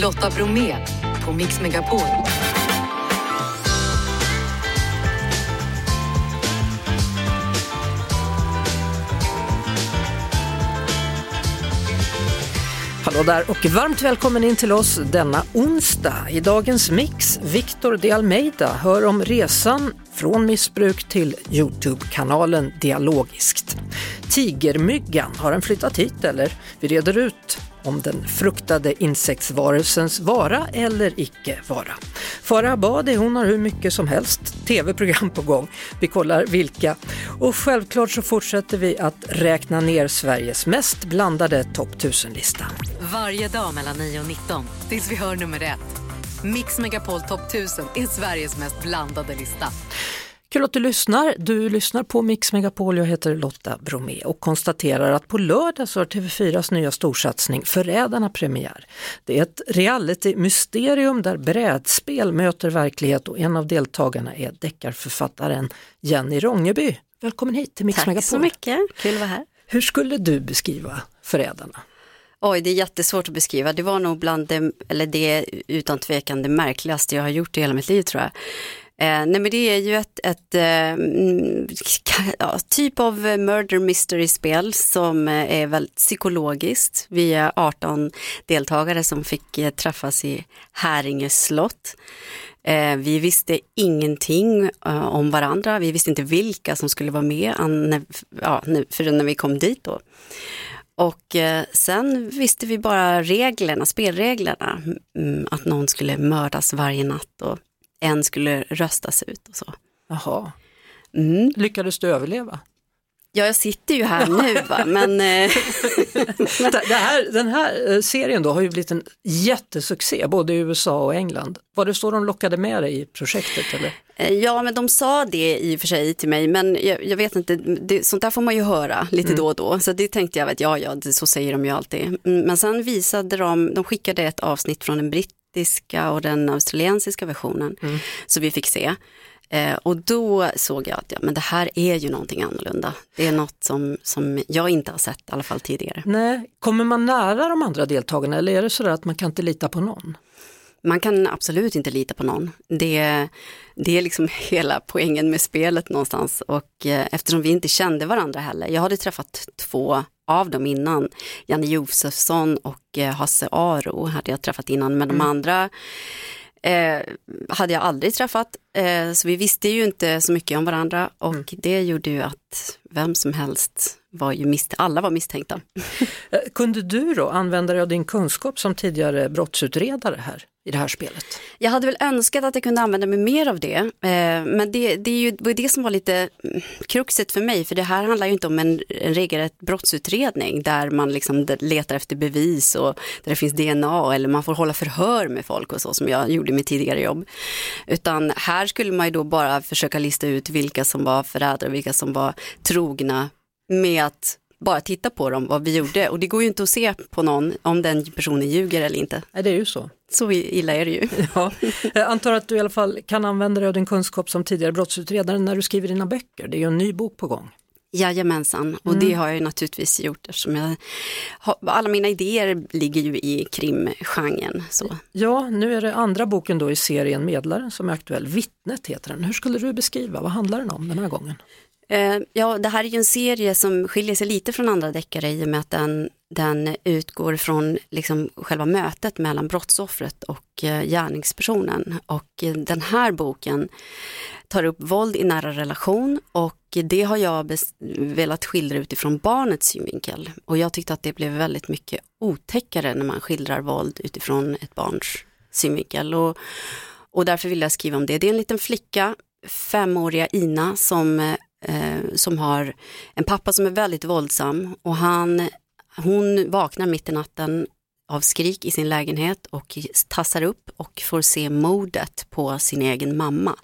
Lotta Bromé på Mix Megapol. Hallå där och varmt välkommen in till oss denna onsdag. I dagens mix, Victor de Almeida hör om resan från missbruk till Youtube-kanalen Dialogiskt. Tigermyggan, har den flyttat hit eller? Vi reder ut om den fruktade insektsvarelsens vara eller icke vara. Farah Abadi hon har hur mycket som helst tv-program på gång. Vi kollar vilka. Och självklart så fortsätter vi att räkna ner Sveriges mest blandade topp 1000-lista. Varje dag mellan 9 och 19 tills vi hör nummer ett. Mix Megapol Topp 1000 är Sveriges mest blandade lista. Kul att du lyssnar. Du lyssnar på Mix Megapol. Jag heter Lotta Bromé och konstaterar att på lördag så har TV4s nya storsatsning Förrädarna premiär. Det är ett reality-mysterium där brädspel möter verklighet och en av deltagarna är deckarförfattaren Jenny Rångeby. Välkommen hit till Mix Tack Megapol. så mycket, kul att vara här. Hur skulle du beskriva Förrädarna? Oj, det är jättesvårt att beskriva. Det var nog bland det, eller det utan tvekan det märkligaste jag har gjort i hela mitt liv tror jag. Eh, nej men det är ju ett, ett eh, mm, ja, typ av murder mystery-spel som eh, är väldigt psykologiskt. Vi är 18 deltagare som fick eh, träffas i Häringe slott. Eh, vi visste ingenting eh, om varandra, vi visste inte vilka som skulle vara med an, när, ja, förrän när vi kom dit då. Och eh, sen visste vi bara reglerna, spelreglerna, mm, att någon skulle mördas varje natt och en skulle röstas ut och så. Jaha, Mm. lyckades du överleva? Ja, jag sitter ju här nu va, men eh, här, den här eh, serien då har ju blivit en jättesuccé både i USA och England. Var det så de lockade med dig i projektet? Eller? eh, ja, men de sa det i och för sig till mig, men jag, jag vet inte, det, sånt där får man ju höra lite då och då, så det tänkte jag, att ja, ja, det, så säger de ju alltid. Mm, Men sen visade de, de skickade ett avsnitt från den brittiska och den australiensiska versionen, så vi fick se. Eh, och då såg jag att ja, men det här är ju någonting annorlunda. Det är något som, som jag inte har sett i alla fall tidigare. Nej, kommer man nära de andra deltagarna eller är det så att man kan inte lita på någon? Man kan absolut inte lita på någon. Det, det är liksom hela poängen med spelet någonstans och eh, eftersom vi inte kände varandra heller. Jag hade träffat två av dem innan. Janne Josefsson och eh, Hasse Aro hade jag träffat innan men de andra eh, hade jag aldrig träffat. Eh, så vi visste ju inte så mycket om varandra och det gjorde ju att vem som helst var ju alla var misstänkta. Eh, Kunde du då använda dig av din kunskap som tidigare brottsutredare här i det här spelet? Jag hade väl önskat att jag kunde använda mig mer av det, eh, men det, det är ju det, som var lite mm, kruxet för mig, för det här handlar ju inte om en, en regelrätt brottsutredning där man liksom letar efter bevis och där det finns DNA eller man får hålla förhör med folk och så som jag gjorde i mitt tidigare jobb. Utan här skulle man ju då bara försöka lista ut vilka som var förrädare, vilka som var trogna med att bara titta på dem, vad vi gjorde. Och det går ju inte att se på någon om den personen ljuger eller inte. Nej, det är ju så. Så illa är det ju. Ja. Jag antar att du i alla fall kan använda dig av din kunskap som tidigare brottsutredare när du skriver dina böcker. Det är ju en ny bok på gång. Jajamensan, och det har jag ju naturligtvis gjort eftersom jag har, alla mina idéer ligger ju i krimgenren. Så. Ja, nu är det andra boken då i serien Medlaren som är aktuell. Vittnet heter den. Hur skulle du beskriva, vad handlar den om den här gången? Eh, ja, det här är ju en serie som skiljer sig lite från andra deckare i och med att den, den utgår från liksom själva mötet mellan brottsoffret och eh, gärningspersonen. Och eh, den här boken tar upp våld i nära relation och det har jag velat skildra utifrån barnets synvinkel. Och jag tyckte att det blev väldigt mycket otäckare när man skildrar våld utifrån ett barns synvinkel. Och, och därför vill jag skriva om det. Det är en liten flicka, femåriga Ina, som, eh, som har en pappa som är väldigt våldsam och han, hon vaknar mitt i natten av skrik i sin lägenhet och tassar upp och får se mordet på sin egen mamma.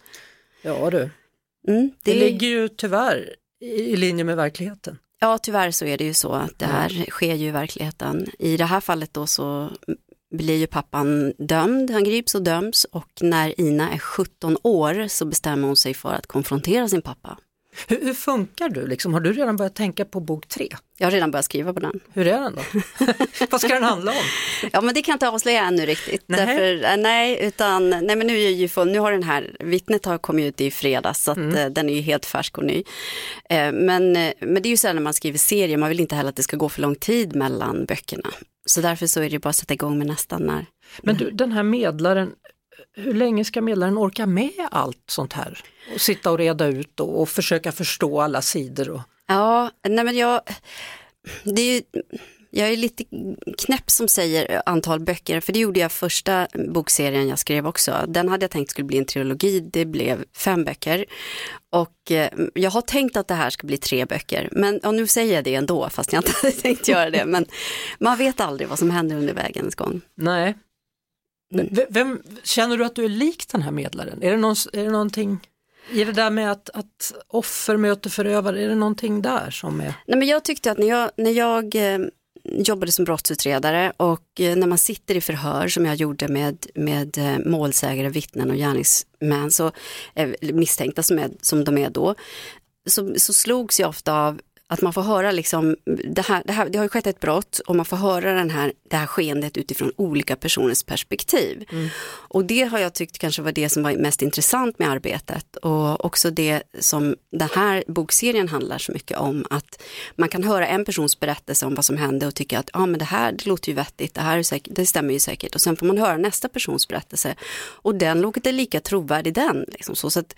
Ja du, Mm, det ligger ju tyvärr i i linje med verkligheten. Ja, tyvärr så är det ju så att det här sker ju i verkligheten. I det här fallet då så blir ju pappan dömd, han grips och döms och när Ina är 17 år så bestämmer hon sig för att konfrontera sin pappa. Hur, hur, funkar du? Liksom, har du redan börjat tänka på bok tre? Jag har redan börjat skriva på den. Hur är den då? Vad ska den handla om? Ja men det kan jag inte avslöja ännu riktigt. Nej. Därför, äh, nej, utan, nej men nu, är ju, nu har den här, vittnet har kommit ut i fredags så att, mm. Eh, den är ju helt färsk och ny. Eh, men, eh, men det är ju så här när man skriver serier, man vill inte heller att det ska gå för lång tid mellan böckerna. Så därför så är det bara att sätta igång med nästan när. Men du, den här medlaren, hur länge ska medlaren orka med allt sånt här? Och sitta och reda ut och, och försöka förstå alla sidor? Och... Ja, nej men jag, det är ju, jag är lite knäpp som säger antal böcker, för det gjorde jag första bokserien jag skrev också. Den hade jag tänkt skulle bli en trilogi, det blev fem böcker. Och eh, jag har tänkt att det här ska bli tre böcker, men och nu säger jag det ändå, fast jag inte hade tänkt göra det. Men man vet aldrig vad som händer under vägens gång. Nej. Mm. Vem, känner du att du är lik den här medlaren? Är det, någon, är det någonting i det där med att, att offer möter förövare, är det någonting där som är? Nej men jag tyckte att när jag, när jag eh, jobbade som brottsutredare och eh, när man sitter i förhör som jag gjorde med, med eh, målsägare, vittnen och gärningsmän, så, misstänkta som, är, som de är då, så, så slogs jag ofta av att man får höra liksom, det, här, det, här, det har ju skett ett brott och man får höra den här, det här skeendet utifrån olika personers perspektiv. Mm. Och det har jag tyckt kanske var det som var mest intressant med arbetet och också det som den här bokserien handlar så mycket om. Att man kan höra en persons berättelse om vad som hände och tycka att ja, men det här det låter ju vettigt, det här är säkert, det stämmer ju säkert. Och sen får man höra nästa persons berättelse och den låter lika trovärdig den. Liksom. Så, så att,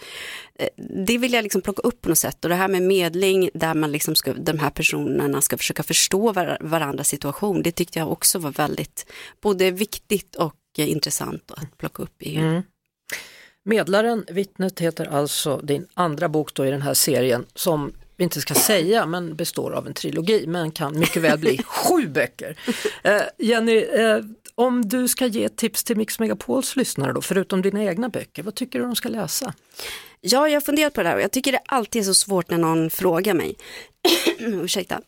eh, det vill jag liksom plocka upp på något sätt och det här med medling där man liksom ska, de här personerna ska försöka förstå var, varandras situation. Det tyckte jag också var väldigt både viktigt och intressant att plocka upp i. Mm. Medlaren, vittnet heter alltså din andra bok då i den här serien som vi inte ska säga men består av en trilogi men kan mycket väl bli sju böcker. Eh, Jenny, eh, om du ska ge tips till Mix Megapols lyssnare då, förutom dina egna böcker, vad tycker du de ska läsa? Ja, jag har funderat på det här och jag tycker det alltid är så svårt när någon frågar mig. Mm, ursäkta.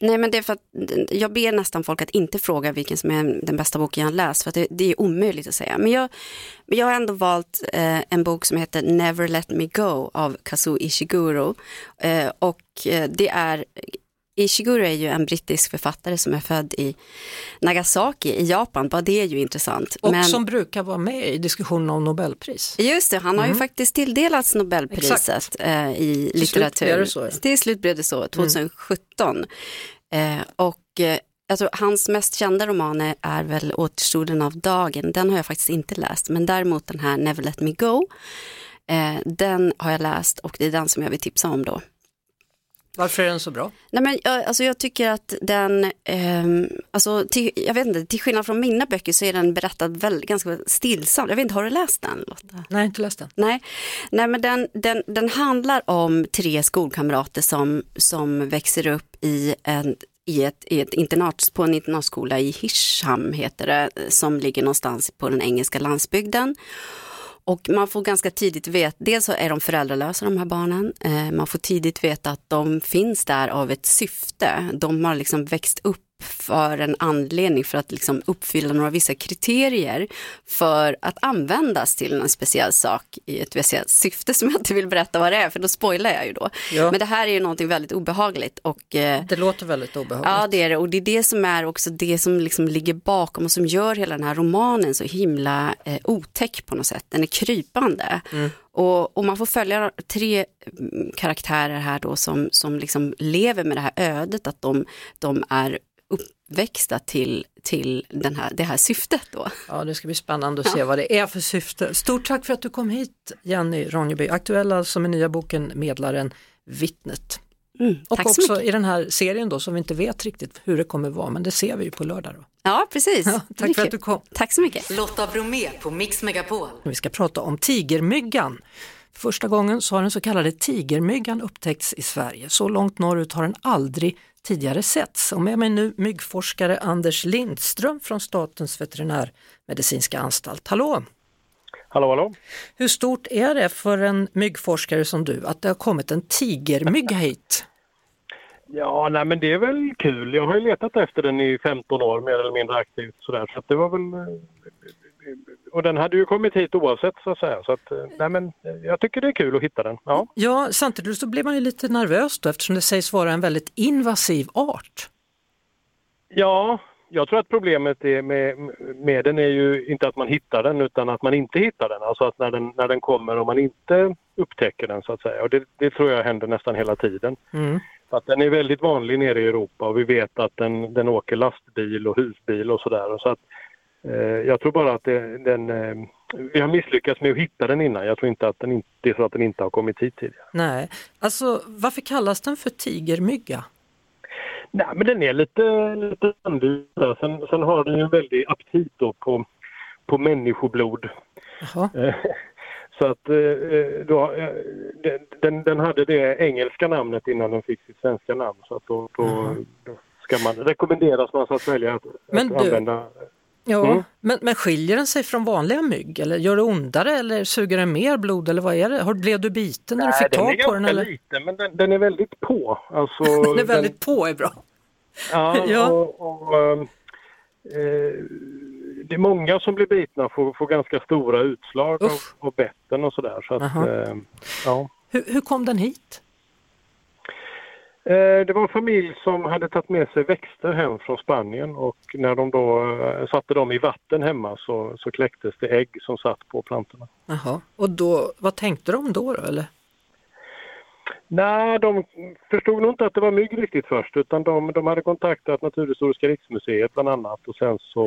Nej men det är för att jag ber nästan folk att inte fråga vilken som är den bästa boken jag har läst för att det, det är omöjligt att säga. Men jag, jag har ändå valt eh, en bok som heter Never Let Me Go av Kazuo Ishiguro. Eh, och eh, det är Ishiguro är ju en brittisk författare som är född i Nagasaki i Japan, bara det är ju intressant. Och Men... som brukar vara med i diskussionen om Nobelpris. Just det, han har mm. ju faktiskt tilldelats Nobelpriset eh, i litteratur. Till slut blev det så. Till slut blev det så, 2017. Mm. Eh, och eh, jag tror hans mest kända roman är väl Återstoden av dagen, den har jag faktiskt inte läst, men däremot den här Never Let Me Go, eh, den har jag läst och det är den som jag vill tipsa om då. Varför är den så bra? Nej, men, jag, alltså, jag tycker att den, eh, alltså, till, jag vet inte, till skillnad från mina böcker så är den berättad väldigt, ganska stillsamt. Jag vet inte, har du läst den Lotta? Nej, inte läst den. Nej, Nej men den, den, den handlar om tre skolkamrater som, som växer upp i en i ett, i ett internat, på en internatskola i Hirsham heter det, som ligger någonstans på den engelska landsbygden. Och man får ganska tidigt veta, dels så är de föräldralösa de här barnen, eh, man får tidigt veta att de finns där av ett syfte. De har liksom växt upp för en anledning för att liksom uppfylla några vissa kriterier för att användas till en speciell sak i ett speciellt syfte som jag inte vill berätta vad det är för då spoilar jag ju då. Ja. Men det här är ju någonting väldigt obehagligt. Och, eh, det låter väldigt obehagligt. Ja det är det och det är det som är också det som liksom ligger bakom och som gör hela den här romanen så himla eh, otäck på något sätt. Den är krypande. Mm. Och, och, man får följa tre mm, karaktärer här då som, som liksom lever med det här ödet att de, de är uppväxta till, till den här, det här syftet då. Ja, det ska bli spännande att se ja. vad det är för syfte. Stort tack för att du kom hit Jenny Ronjeby, aktuell alltså med nya boken Medlaren Vittnet. Mm, och också i den här serien då som vi inte vet riktigt hur det kommer vara men det ser vi ju på lördag. Då. Ja precis. Ja, tack för att du kom. Tack så mycket. Lotta Bromé på Mix Megapol. Vi ska prata om tigermyggan. Första gången så har den så kallade tigermyggan upptäckts i Sverige. Så långt norrut har den aldrig tidigare setts. Och med mig nu myggforskare Anders Lindström från Statens veterinärmedicinska anstalt. Hallå! Hallå, hallå! Hur stort är det för en myggforskare som du att det har kommit en tigermygga hit? Ja, nej men det är väl kul. Jag har ju letat efter den i 15 år mer eller mindre aktivt sådär. Så det var väl och den hade ju kommit hit oavsett så att säga. Så att, eh, nej men, eh, jag tycker det är kul att hitta den. Ja, Ja, samtidigt så blir man ju lite nervös då eftersom det sägs vara en väldigt invasiv art. ja jag tror att problemet med, med den är ju inte att man hittar den utan att man inte hittar den. Alltså att när den, när den kommer och man inte upptäcker den så att säga. Och det, det tror jag händer nästan hela tiden. Mm. Att den är väldigt vanlig nere i Europa och vi vet att den, den åker lastbil och husbil och sådär. Så att, jag tror bara att det, den, eh, vi har misslyckats med att hitta den innan. Jag tror inte att den, det är så att den inte har kommit hit tidigare. Nej, alltså varför kallas den för tigermygga? Nej, men den är lite, lite annorlunda. Sen, sen har den ju en väldig aptit då på, på människoblod. Eh, Så att eh, då, eh, den- den, hade det engelska namnet innan den fick sitt svenska namn. Så att då, då, då ska man, rekommenderas man att välja att, Men att du- använda Ja, Mm. men, men skiljer den sig från vanliga mygg eller gör det ondare eller suger den mer blod eller vad är det? Har, blev du biten när du Nej, fick den är tag på ganska den? Eller? liten men den, den är väldigt på. Alltså, Den är väldigt på är bra. Ja, Ja. och, och ehm, eh, det är många som blir bitna får, får ganska stora utslag av, Uff. av betten och sådär. Så att, eh, ja. Hur, hur kom den hit? Eh, Det var en familj som hade tagit med sig växter hem från Spanien och när de då eh, satte dem i vatten hemma så, så kläcktes det ägg som satt på plantorna. Jaha. Och då, vad tänkte de då? då eller? Nej, de förstod nog inte att det var mygg riktigt först utan de, de hade kontaktat Naturhistoriska riksmuseet bland annat och sen så,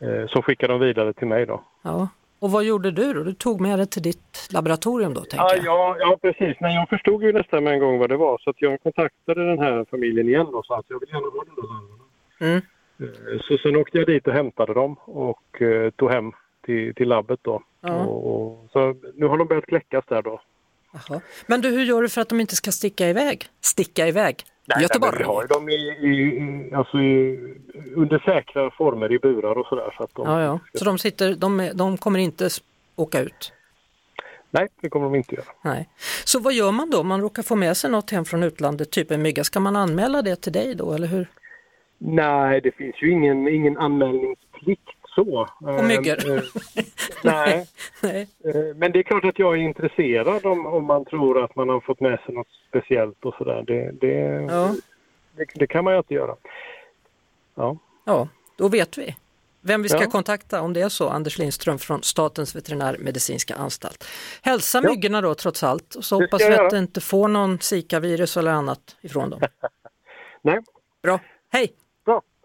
eh, så skickade de vidare till mig då. Ja. Och vad gjorde du då? Du tog med det till ditt laboratorium då tänker Ja, jag. ja, ja, precis. Men jag förstod ju nästan med en gång vad det var så att jag kontaktade den här familjen igen och sa att jag vill gärna ha den där larverna. Mm. Eh, Så sen åkte jag dit och hämtade dem och eh, tog hem till, till labbet då. Ja. Och, och, så nu har de börjat kläckas där då. Jaha. Men du, hur gör du för att de inte ska sticka iväg? Sticka iväg? Göteborg? men vi har ju dem i, i, alltså i, under säkra former i burar och sådär. Så att de, Ja, ja. Så de, sitter, de, de kommer inte åka ut? Nej, det kommer de inte göra. Nej. Så vad gör man då om man råkar få med sig något hem från utlandet, typ en mygga? Ska man anmäla det till dig då eller hur? Nej, det finns ju ingen, ingen anmälningsplikt så. På myggor? Eh, eh, nej. Nej. Eh, Men det är klart att jag är intresserad om, om man tror att man har fått med sig något speciellt och sådär. Det, det, Ja. det, det kan man ju alltid göra. Ja. ja, då vet vi. Vem vi ska Ja. kontakta om det är så, Anders Lindström från Statens veterinärmedicinska anstalt. Hälsa Ja. myggorna då trots allt och så hoppas vi att det inte får någon Zika-virus eller annat ifrån dem. Nej, Bra, hej!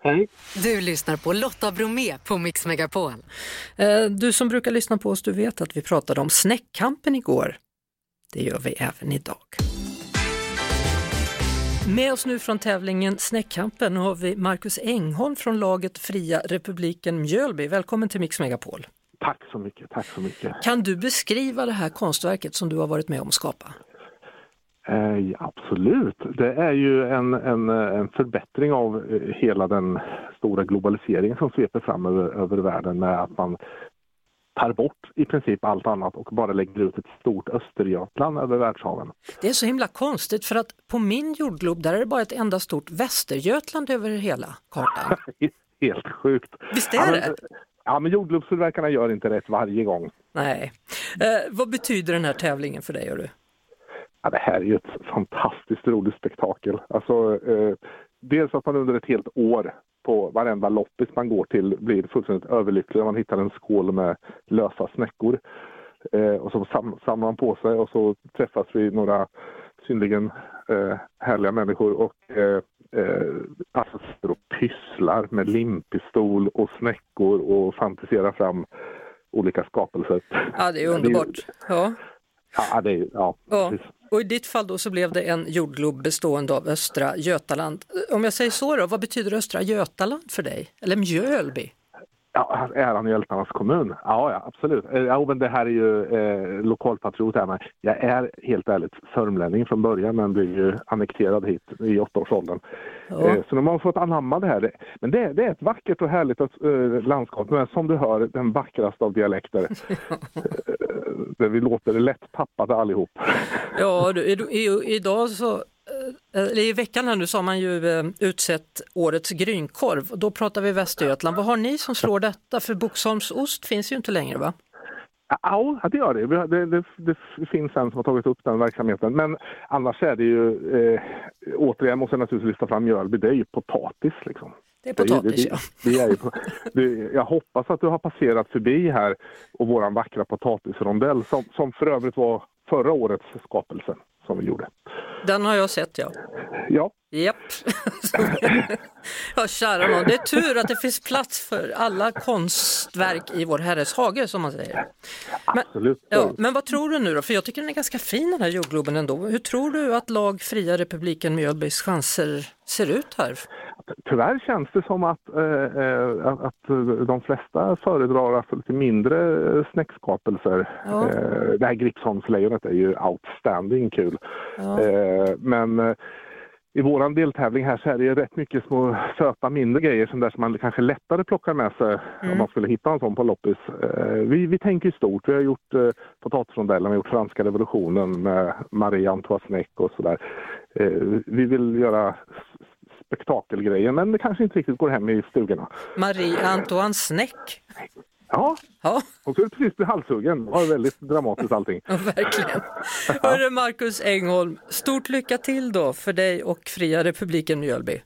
Hej. Du lyssnar på Lotta Bromé på Mix Megapol. Eh, Du som brukar lyssna på oss, du vet att vi pratade om snäckkampen igår. Det gör vi även idag. Med oss nu från tävlingen Snäckkampen har vi Marcus Engholm från laget Fria Republiken Mjölby. Välkommen till Mix Megapol. Tack så mycket, tack så mycket. Kan du beskriva det här konstverket som du har varit med om att skapa? Eh, absolut. Det är ju en, en, en förbättring av eh, hela den stora globaliseringen som sveper fram över, över världen med att man tar bort i princip allt annat och bara lägger ut ett stort Östergötland över världshaven. Det är så himla konstigt för att på min jordglob där är det bara ett enda stort Västergötland över hela kartan. Helt sjukt. Visst är det? Ja, men jordgubbstillverkarna gör inte rätt varje gång. Nej. Eh, vad betyder den här tävlingen för dig? Gör du? Ja, det här är ju ett fantastiskt roligt spektakel. Alltså, eh, dels att man under ett helt år på varenda loppis man går till blir fullständigt överlycklig när man hittar en skål med lösa snäckor. Eh, och så sam- samlar man på sig och så träffas vi några synnerligen eh, härliga människor och eh, eh, alltså och pysslar med limpistol och snäckor och fantiserar fram olika skapelser. Ja, det är underbart. Ja. Ja, det är, ja, Ja. Och i ditt fall då så blev det en jordglob bestående av Östra Götaland. Om jag säger så då, vad betyder Östra Götaland för dig? Eller Mjölby? Ja, äran i Ältarnas kommun. Ja, ja absolut. Eh, Ja, men det här är ju eh, lokalpatriot här med. Jag är helt ärligt sörmlänning från början men blev ju annekterad hit i åttaårsåldern. Ja. Eh, så de har fått anamma det här. Men det, det är ett vackert och härligt eh, landskap. Men som du hör, den vackraste av dialekter. eh, där vi låter lätt tappade allihop. Ja, du, idag så i veckan här nu så har man ju eh, utsett årets grynkorv. Då pratar vi Västergötland. Vad har ni som slår detta? För Boxholmsost finns ju inte längre va? Ja, det gör det. Det, det. det, finns en som har tagit upp den verksamheten. Men annars är det ju, eh, återigen måste jag naturligtvis lyfta fram Mjölby, det är ju potatis liksom. Det är potatis, ja. Det är, det, jag hoppas att du har passerat förbi här och våran vackra potatisrondell som, som för övrigt var förra årets skapelse som vi gjorde. Den har jag sett ja. Ja. Japp. ja, kära någon. Det är tur att det finns plats för alla konstverk i vår herres hage som man säger. Men, Absolut. Ja, men vad tror du nu då? För jag tycker den är ganska fin den här jordgloben ändå. Hur tror du att lag Fria Republiken Mjölbys chanser ser ut här? Tyvärr känns det som att, eh, eh att de flesta föredrar alltså lite mindre snäckskapelser. Ja. Eh, det här Gripsholmslejonet är ju outstanding kul. Ja. Eh, men eh, i våran deltävling här så är det rätt mycket små söta mindre grejer som, där som man kanske lättare plockar med sig mm. om man skulle hitta en sån på loppis. Eh, vi, vi tänker stort. Vi har gjort eh, potatisrondellen, vi har gjort franska revolutionen med Marie Antoine Sneck och sådär. Eh, vi vill göra spektakelgrejer men det kanske inte riktigt går hem i stugorna. Marie Antoine Sneck? Ja, ja. hon skulle precis bli halshuggen. Det var väldigt dramatiskt allting. Ja, verkligen. Hörru Marcus Engholm, stort lycka till då för dig och Fria Republiken Mjölby.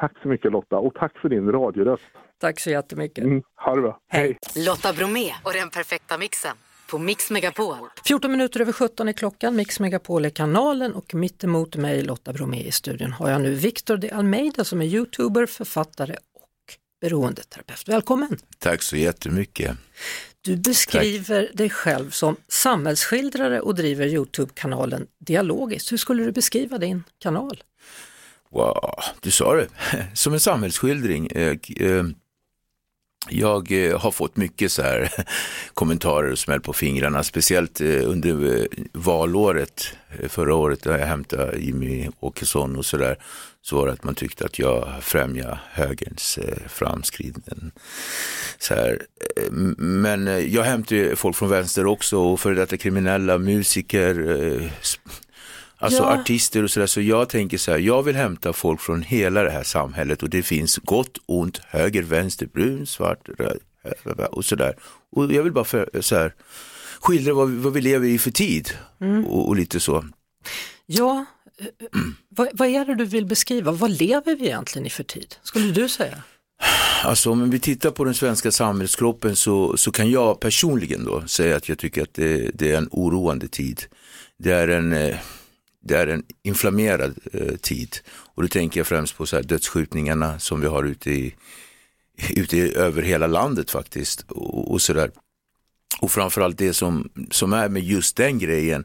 Tack så mycket Lotta och tack för din radioröst. Tack så jättemycket. Mm, ha det bra. Hej. Lotta Bromé och den perfekta mixen på Mix Megapol. 14 minuter över 17 är klockan, Mix Megapol är kanalen och mitt emot mig Lotta Bromé i studion har jag nu Victor de Almeida som är youtuber, författare beroendeterapeut. Välkommen! Tack så jättemycket. Du beskriver Tack. dig själv som samhällsskildrare och driver Youtube-kanalen Dialogiskt. Hur skulle du beskriva din kanal? Wow, du sa det, som en samhällsskildring. Jag eh, har fått mycket så här kommentarer och smäll på fingrarna, speciellt eh, under eh, valåret förra året när jag hämtade Jimmy Åkesson och sådär så var det att man tyckte att jag främjade högerns framskriden. Så här. Men jag hämtar folk från vänster också och före detta kriminella musiker, alltså ja. artister och sådär. Så jag tänker så här, jag vill hämta folk från hela det här samhället och det finns gott, ont, höger, vänster, brun, svart, röd och sådär. Och jag vill bara för, så här, skildra vad, vad vi lever i för tid mm. och, och lite så. Ja, vad, vad, är det du vill beskriva? Vad lever vi egentligen i för tid? Skulle du säga? Alltså om vi tittar på den svenska samhällskroppen så, så kan jag personligen då säga att jag tycker att det, det är en oroande tid. Det är en, eh, det är en inflammerad eh, tid och då tänker jag främst på så här dödsskjutningarna som vi har ute, i, ute i, över hela landet faktiskt. Och, och, så där. och framförallt det som, som är med just den grejen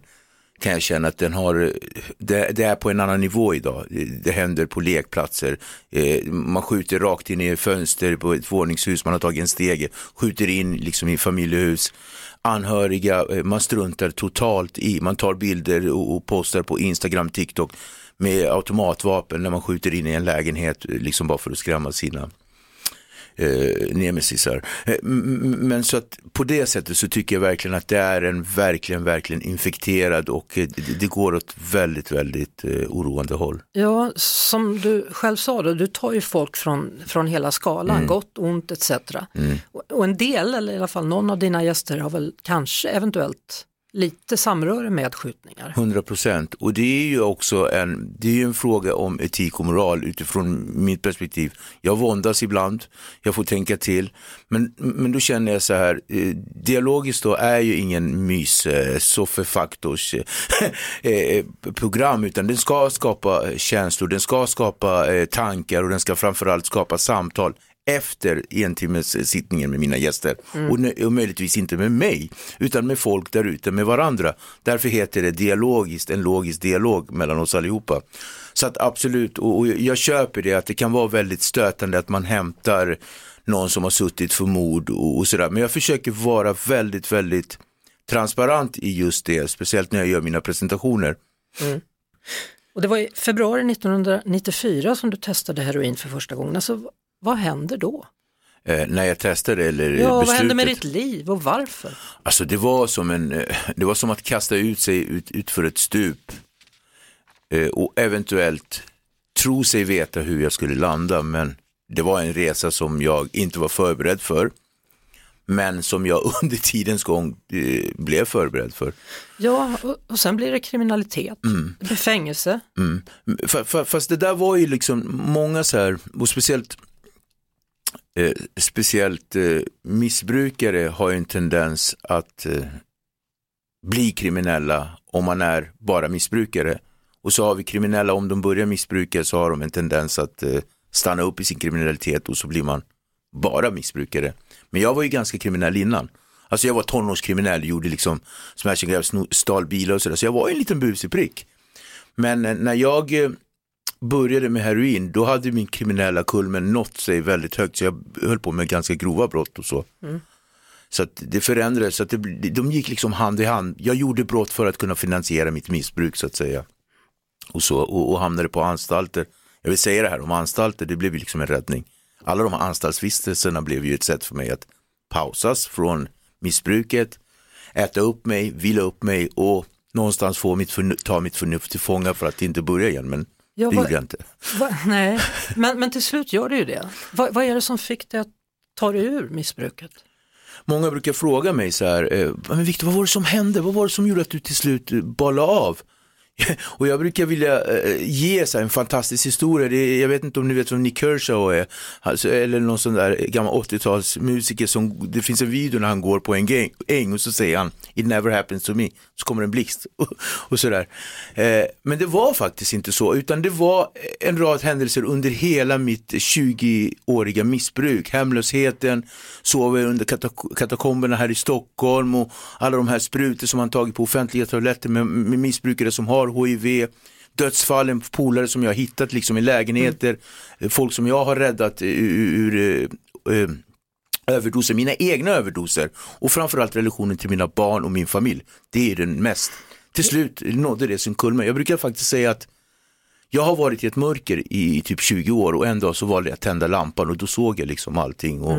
kan jag känna att den har, det, det, är på en annan nivå idag. Det händer på lekplatser, eh, man skjuter rakt in i fönster på ett våningshus, man har tagit en stege, skjuter in liksom i familjehus. Anhöriga, eh, man struntar totalt i, man tar bilder och, och postar på Instagram, TikTok med automatvapen när man skjuter in i en lägenhet, eh, liksom bara för att skrämma sina eh, nemesisar. Eh, men så att på det sättet så tycker jag verkligen att det är en verkligen, verkligen infekterad och eh, det går åt väldigt, väldigt eh, oroande håll. Ja, som du själv sa då, du tar ju folk från, från hela skalan, mm. gott, ont etc. Mm. Och en del, eller i alla fall någon av dina gäster har väl kanske eventuellt lite samröre med skjutningar. 100 procent och det är ju också en, det är en fråga om etik och moral utifrån mitt perspektiv. Jag våndas ibland, jag får tänka till, men, men då känner jag så här, eh, dialogiskt då är ju ingen mys eh, soffefaktors eh, eh, program utan den ska skapa känslor, den ska skapa eh, tankar och den ska framförallt skapa samtal efter en timmes sittningen med mina gäster. Mm. Och, och möjligtvis inte med mig, utan med folk där ute, med varandra. Därför heter det dialogiskt, en logisk dialog mellan oss allihopa. Så att absolut, och, och jag köper det att det kan vara väldigt stötande att man hämtar någon som har suttit för mord och, och sådär. Men jag försöker vara väldigt, väldigt transparent i just det, speciellt när jag gör mina presentationer. Mm. Och det var i februari 1994 som du testade heroin för första gången. Alltså, vad händer då? Eh, när jag testade eller Ja, beslutet. vad hände med ditt liv och varför? Alltså det var som, en, eh, det var som att kasta ut sig ut, ut för ett stup. eh, och eventuellt tro sig veta hur jag skulle landa, men det var en resa som jag inte var förberedd för, men som jag under tidens gång eh, blev förberedd för. Ja, och, och sen blir det kriminalitet, det blir fängelse. Mm. Fa- fa- Fast det där var ju liksom många så här, och speciellt, eh, speciellt eh, missbrukare har ju en tendens att eh, bli kriminella om man är bara missbrukare. Och så har vi kriminella, om de börjar missbruka så har de en tendens att eh, stanna upp i sin kriminalitet och så blir man bara missbrukare. Men jag var ju ganska kriminell innan. Alltså jag var tonårskriminell, gjorde liksom smash and grab, stal bilar och sådär. Så jag var ju en liten busig prick. Men eh, när jag eh, började med heroin, då hade min kriminella kulmen nått sig väldigt högt. Så jag höll på med ganska grova brott och så. Så att det förändrades, så att det, de gick liksom hand i hand. Jag gjorde brott för att kunna finansiera mitt missbruk så att säga. Och, så, och, och hamnade på anstalter. Jag vill säga det här om anstalter, det blev ju liksom en räddning. Alla de här anstaltsvistelserna blev ju ett sätt för mig att pausas från missbruket, äta upp mig, vila upp mig och någonstans få mitt ta mitt förnuft till fånga för att inte börja igen. Men Ja, det gjorde jag inte. Va? Nej, men, men till slut gör det ju det. Va, vad är det som fick dig att ta dig ur missbruket? Många brukar fråga mig så här, eh, men Victor, vad var det som hände? Vad var det som gjorde att du till slut eh, ballade av? Och jag brukar vilja eh, ge så här, en fantastisk historia. Det är, jag vet inte om ni vet vem Nick Kershaw är, alltså, eller någon sån där gammal 80-talsmusiker som, det finns en video när han går på en gäng, äng och så säger han It never happens to me, så kommer en blixt och, och sådär. Eh, men det var faktiskt inte så, utan det var en rad händelser under hela mitt 20-åriga missbruk. Hemlösheten, sova under katak- katakomberna här i Stockholm och alla de här sprutor som man tagit på offentliga toaletter med, med missbrukare som har HIV dödsfallen, polare som jag har hittat liksom i lägenheter, folk som jag har räddat ur, ur eh, eh, överdoser, mina egna överdoser och framförallt relationen till mina barn och min familj. Det är den mest. Till slut nådde det sin kulmen. Jag brukar faktiskt säga att jag har varit i ett mörker i typ 20 år och en dag så valde jag att tända lampan och då såg jag liksom allting. Och,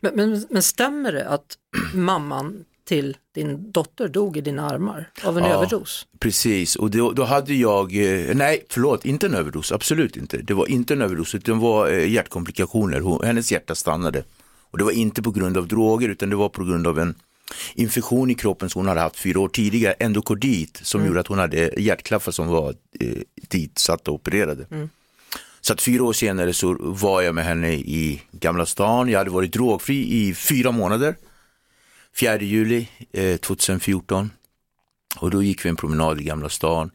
Men, men, men stämmer det att mamman till din dotter dog i dina armar av en Ja. överdos? Precis, och då, då hade jag, eh, nej förlåt, inte en överdos, absolut inte. Det var inte en överdos, utan det var eh, hjärtkomplikationer. Hon, hennes hjärta stannade. Och det var inte på grund av droger, utan det var på grund av en infektion i kroppen som hon hade haft fyra år tidigare, endokardit, som gjorde att hon hade hjärtklaffar som var eh, ditsatta och opererade. Så att fyra år senare så var jag med henne i Gamla stan. Jag hade varit drogfri i fyra månader. 4 juli eh, 2014. Och då gick vi en promenad i Gamla stan.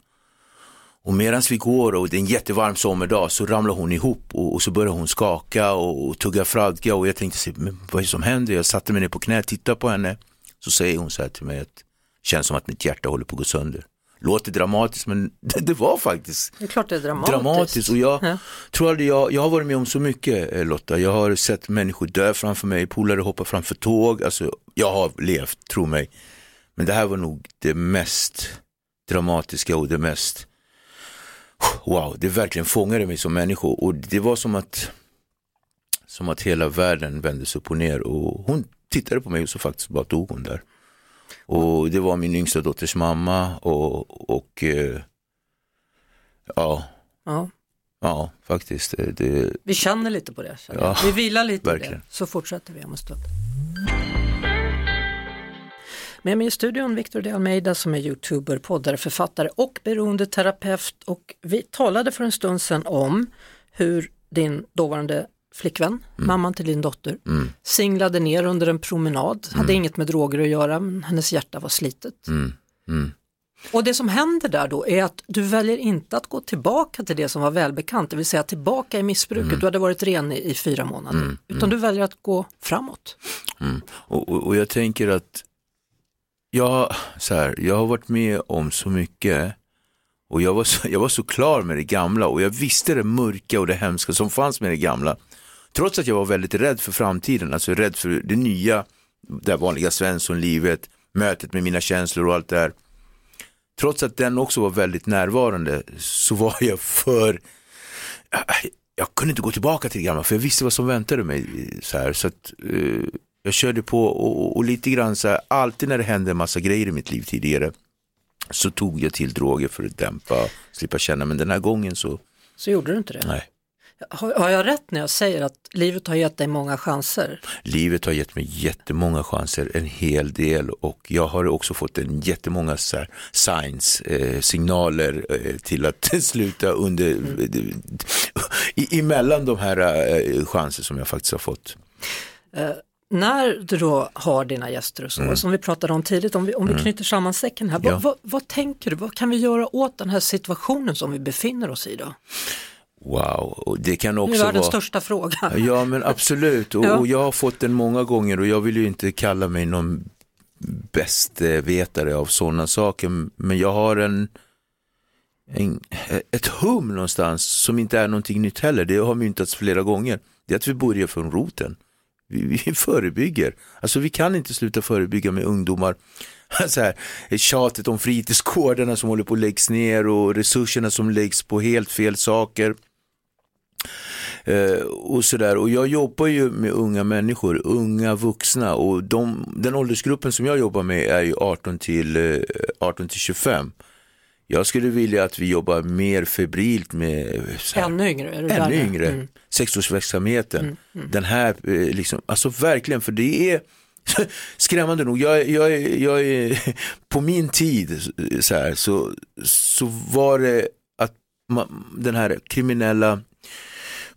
Och medan vi går och det är en jättevarm sommardag så ramlar hon ihop och, och så börjar hon skaka och, och tugga fradga och jag tänkte, men vad är det som händer? Jag satte mig ner på knä, tittade på henne. Så säger hon så här till mig att det känns som att mitt hjärta håller på att gå sönder. Låter dramatiskt men det, det var faktiskt Det är klart det är dramatiskt. dramatiskt. Och jag Ja. tror aldrig jag, jag har varit med om så mycket eh, Lotta. Jag har sett människor dö framför mig, polare hoppa framför tåg. Alltså, jag har levt, tro mig. Men det här var nog det mest dramatiska och det mest, wow, det verkligen fångade mig som människa. Och det var som att, som att hela världen vändes upp och ner. Och hon tittade på mig och så faktiskt bara dog hon där. Och det var min yngsta dotters mamma och, och eh, ja, Ja. Ja, faktiskt. Det, Vi känner lite på det. Ja, vi vilar lite verkligen. det, så fortsätter vi om en stund. Med mig i studion Victor de Almeida som är youtuber, poddare, författare och beroendeterapeut och vi talade för en stund sedan om hur din dåvarande flickvän, mamman till din dotter, mm, singlade ner under en promenad, hade inget med droger att göra men hennes hjärta var slitet. mm, mm. Och det som händer där då är att du väljer inte att gå tillbaka till det som var välbekant, det vill säga tillbaka i missbruket, du hade varit ren i, i fyra månader, utan du väljer att gå framåt. Mm. Och, och, och jag tänker att jag, så här, jag har varit med om så mycket och jag var, så, jag var så klar med det gamla och jag visste det mörka och det hemska som fanns med det gamla. Trots att jag var väldigt rädd för framtiden, alltså rädd för det nya, det vanliga svenssonlivet, mötet med mina känslor och allt det här. Trots att den också var väldigt närvarande så var jag för, jag kunde inte gå tillbaka till det gamla för jag visste vad som väntade mig. Så, här, så att, eh, jag körde på och, och lite grann så här, alltid när det hände en massa grejer i mitt liv tidigare så tog jag till droger för att dämpa, slippa känna. Men den här gången så, Så gjorde du inte det? nej. Har, jag rätt när jag säger att livet har gett dig många chanser? Livet har gett mig jättemånga chanser, en hel del och jag har också fått en jättemånga så här, signs, eh, signaler eh, till att sluta under, i, emellan de här eh, chanser som jag faktiskt har fått. Eh, när du då har dina gäster och så, som vi pratade om tidigt, om vi, om vi knyter samman säcken här, Mm. Ja. vad, vad, vad tänker du, vad kan vi göra åt den här situationen som vi befinner oss i då? Wow, och det kan Det är också världens vara... största fråga. Ja men absolut och, Ja. och jag har fått den många gånger och jag vill ju inte kalla mig någon bäst vetare av sådana saker men jag har en, en, ett hum någonstans som inte är någonting nytt heller. Det har myntats flera gånger. Det är att vi börjar från roten. Vi, vi förebygger. Alltså vi kan inte sluta förebygga med ungdomar. Så här, tjatet om fritidsgårdarna som håller på att läggs ner och resurserna som läggs på helt fel saker. Eh, och sådär. Och jag jobbar ju med unga människor, unga vuxna och de, den åldersgruppen som jag jobbar med är ju 18 till, eh, 18 till 25. Jag skulle vilja att vi jobbar mer febrilt med här, Ännu yngre? Är du ännu där? yngre, Mm. sexårsverksamheten. Den här, eh, liksom, alltså verkligen, för det är skrämmande nog, jag, jag, jag är, på min tid så, här, så, så var det att man, den här kriminella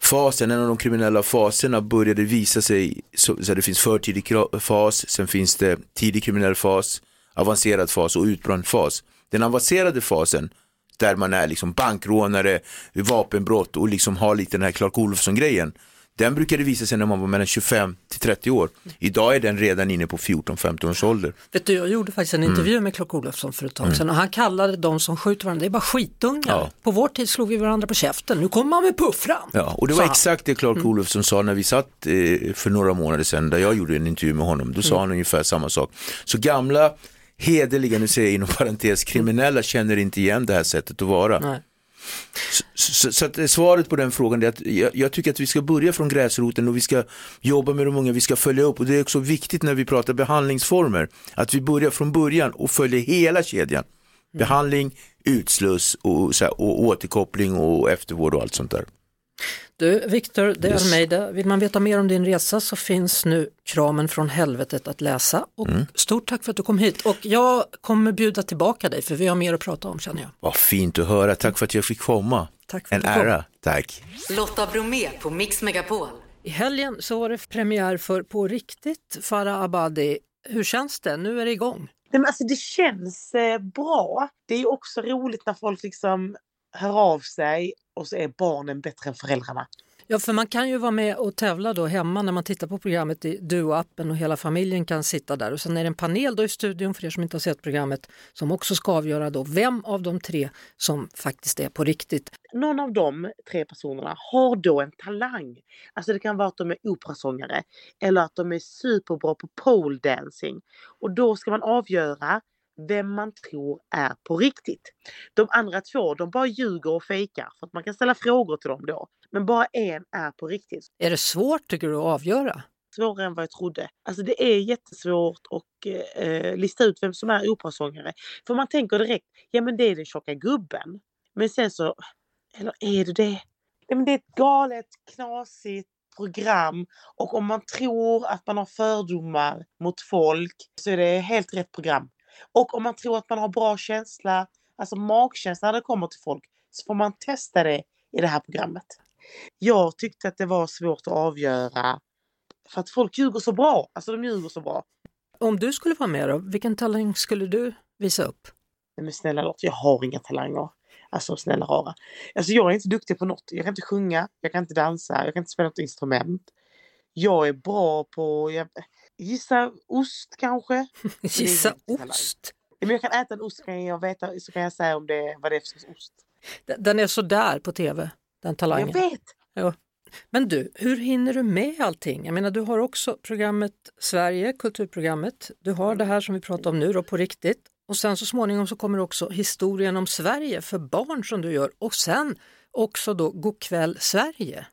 fasen, en av de kriminella faserna började visa sig, så, så här, det finns förtidig fas, sen finns det tidig kriminell fas, avancerad fas och utbränd fas. Den avancerade fasen, där man är liksom bankrånare, vapenbrott och liksom har lite den här Clark Olofsson-grejen. Den brukade visa sig när man var mellan 25 till 30 år. Idag är den redan inne på 14-15 års ålder. Vet du, jag gjorde faktiskt Mm. en intervju med Clark Olofsson för ett tag sedan och han kallade de som skjuter varandra, det är bara skitungar. Ja. På vår tid slog vi varandra på käften, nu kommer man med puffran. Ja, och det var exakt det Clark Olofsson sa när vi satt eh, för några månader sedan, där jag gjorde en intervju med honom. Då sa han ungefär samma sak. Så gamla, hederliga, nu säger jag inom parentes, kriminella känner inte igen det här sättet att vara. Nej. Så, så, att svaret på den frågan är att jag, jag tycker att vi ska börja från gräsroten och vi ska jobba med de unga, vi ska följa upp och det är också viktigt när vi pratar behandlingsformer att vi börjar från början och följer hela kedjan. Behandling, utsluss och, så här, och återkoppling och eftervård och allt sånt där. Du, Victor de Yes. Almeida, vill man veta mer om din resa så finns nu Kramen från helvetet att läsa. Och Mm. Stort tack för att du kom hit och jag kommer bjuda tillbaka dig för vi har mer att prata om känner jag. Vad fint att höra, tack för att jag fick komma. Tack för En att du kom. ära, tack. Lotta Bromé på Mix Megapol. I helgen så var det premiär för På riktigt, Farah Abadi. Hur känns det? Nu är det igång. Nej, men alltså det känns eh, bra. Det är också roligt när folk liksom hör av sig och så är barnen bättre än föräldrarna. Ja, för man kan ju vara med och tävla då hemma när man tittar på programmet i Duo-appen och hela familjen kan sitta där. Och sen är det en panel då i studion för er som inte har sett programmet som också ska avgöra då vem av de tre som faktiskt är på riktigt. Någon av de tre personerna har då en talang. Alltså det kan vara att de är operasångare eller att de är superbra på pole dancing. Och då ska man avgöra vem man tror är på riktigt. De andra två, de bara ljuger och fejkar för att man kan ställa frågor till dem då. Men bara en är på riktigt. Är det svårt tycker du att avgöra? svårare än vad jag trodde. Alltså det är jättesvårt att eh, lista ut vem som är operasångare. För man tänker direkt, ja men det är den tjocka gubben. Men sen så, eller är det det? Ja, men det är ett galet, knasigt program och om man tror att man har fördomar mot folk så är det helt rätt program. Och om man tror att man har bra känsla, alltså magkänsla när det kommer till folk, så får man testa det i det här programmet. Jag tyckte att det var svårt att avgöra för att folk ljuger så bra. Alltså de ljuger så bra. Om du skulle vara med då, vilken talang skulle du visa upp? Nej, men snälla Lotta, jag har inga talanger. Alltså snälla rara. Alltså jag är inte duktig på något. Jag kan inte sjunga, jag kan inte dansa, jag kan inte spela något instrument. Jag är bra på, jag, gissa ost kanske. Gissa ost. Men jag kan äta en ost kan jag, veta, så kan jag säga om det, vad det är för sorts ost. Den är så där på tv, den talangen. Jag vet! Men du, hur hinner du med allting? Jag menar, du har också programmet Sverige, kulturprogrammet. Du har det här som vi pratar om nu då på riktigt. Och sen så småningom så kommer också historien om Sverige för barn som du gör och sen också då Go'kväll Sverige.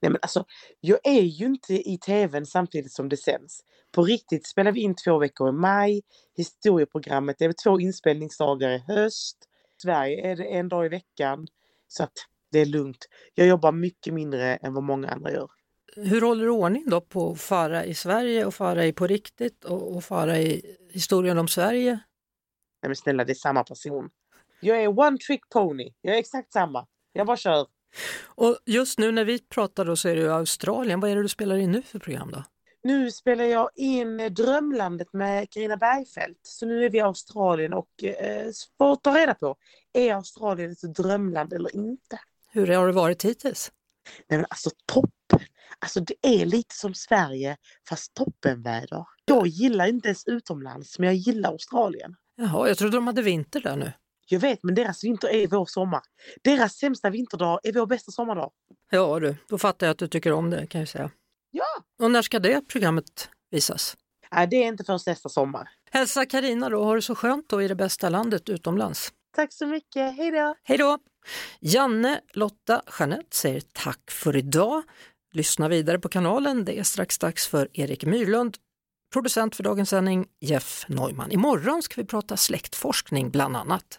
Nej men alltså, jag är ju inte i tvn samtidigt som det sänds. På riktigt spelar vi in två veckor i maj. Historieprogrammet, det är två inspelningsdagar i höst. Sverige är det en dag i veckan. Så att det är lugnt. Jag jobbar mycket mindre än vad många andra gör. Hur håller du ordning då på att fara i Sverige och fara i På riktigt och, och fara i historien om Sverige? Nej men snälla, det är samma person. Jag är one trick pony. Jag är exakt samma. Jag bara kör. Och just nu när vi pratar då så är det Australien. Vad är det du spelar in nu för program då? Nu spelar jag in Drömlandet med Carina Bergfeldt. Så nu är vi i Australien och eh, får ta reda på, är Australien ett drömland eller inte? Hur har det varit hittills? Nej men alltså toppen! Alltså det är lite som Sverige fast toppenväder. Jag gillar inte ens utomlands men jag gillar Australien. Jaha, jag trodde de hade vinter där nu. Jag vet men deras vinter är vår sommar. Deras sämsta vinterdag är vår bästa sommardag. Ja du, då fattar jag att du tycker om det kan jag säga. Ja! Och när ska det programmet visas? Nej det är inte förrän nästa sommar. Hälsa Karina då, har det så skönt då i det bästa landet utomlands. Tack så mycket, hej då! Hej då! Janne Lotta Jeanette säger tack för idag. Lyssna vidare på kanalen, det är strax dags för Erik Myrlund. Producent för dagens sändning Jeff Neumann. Imorgon ska vi prata släktforskning bland annat.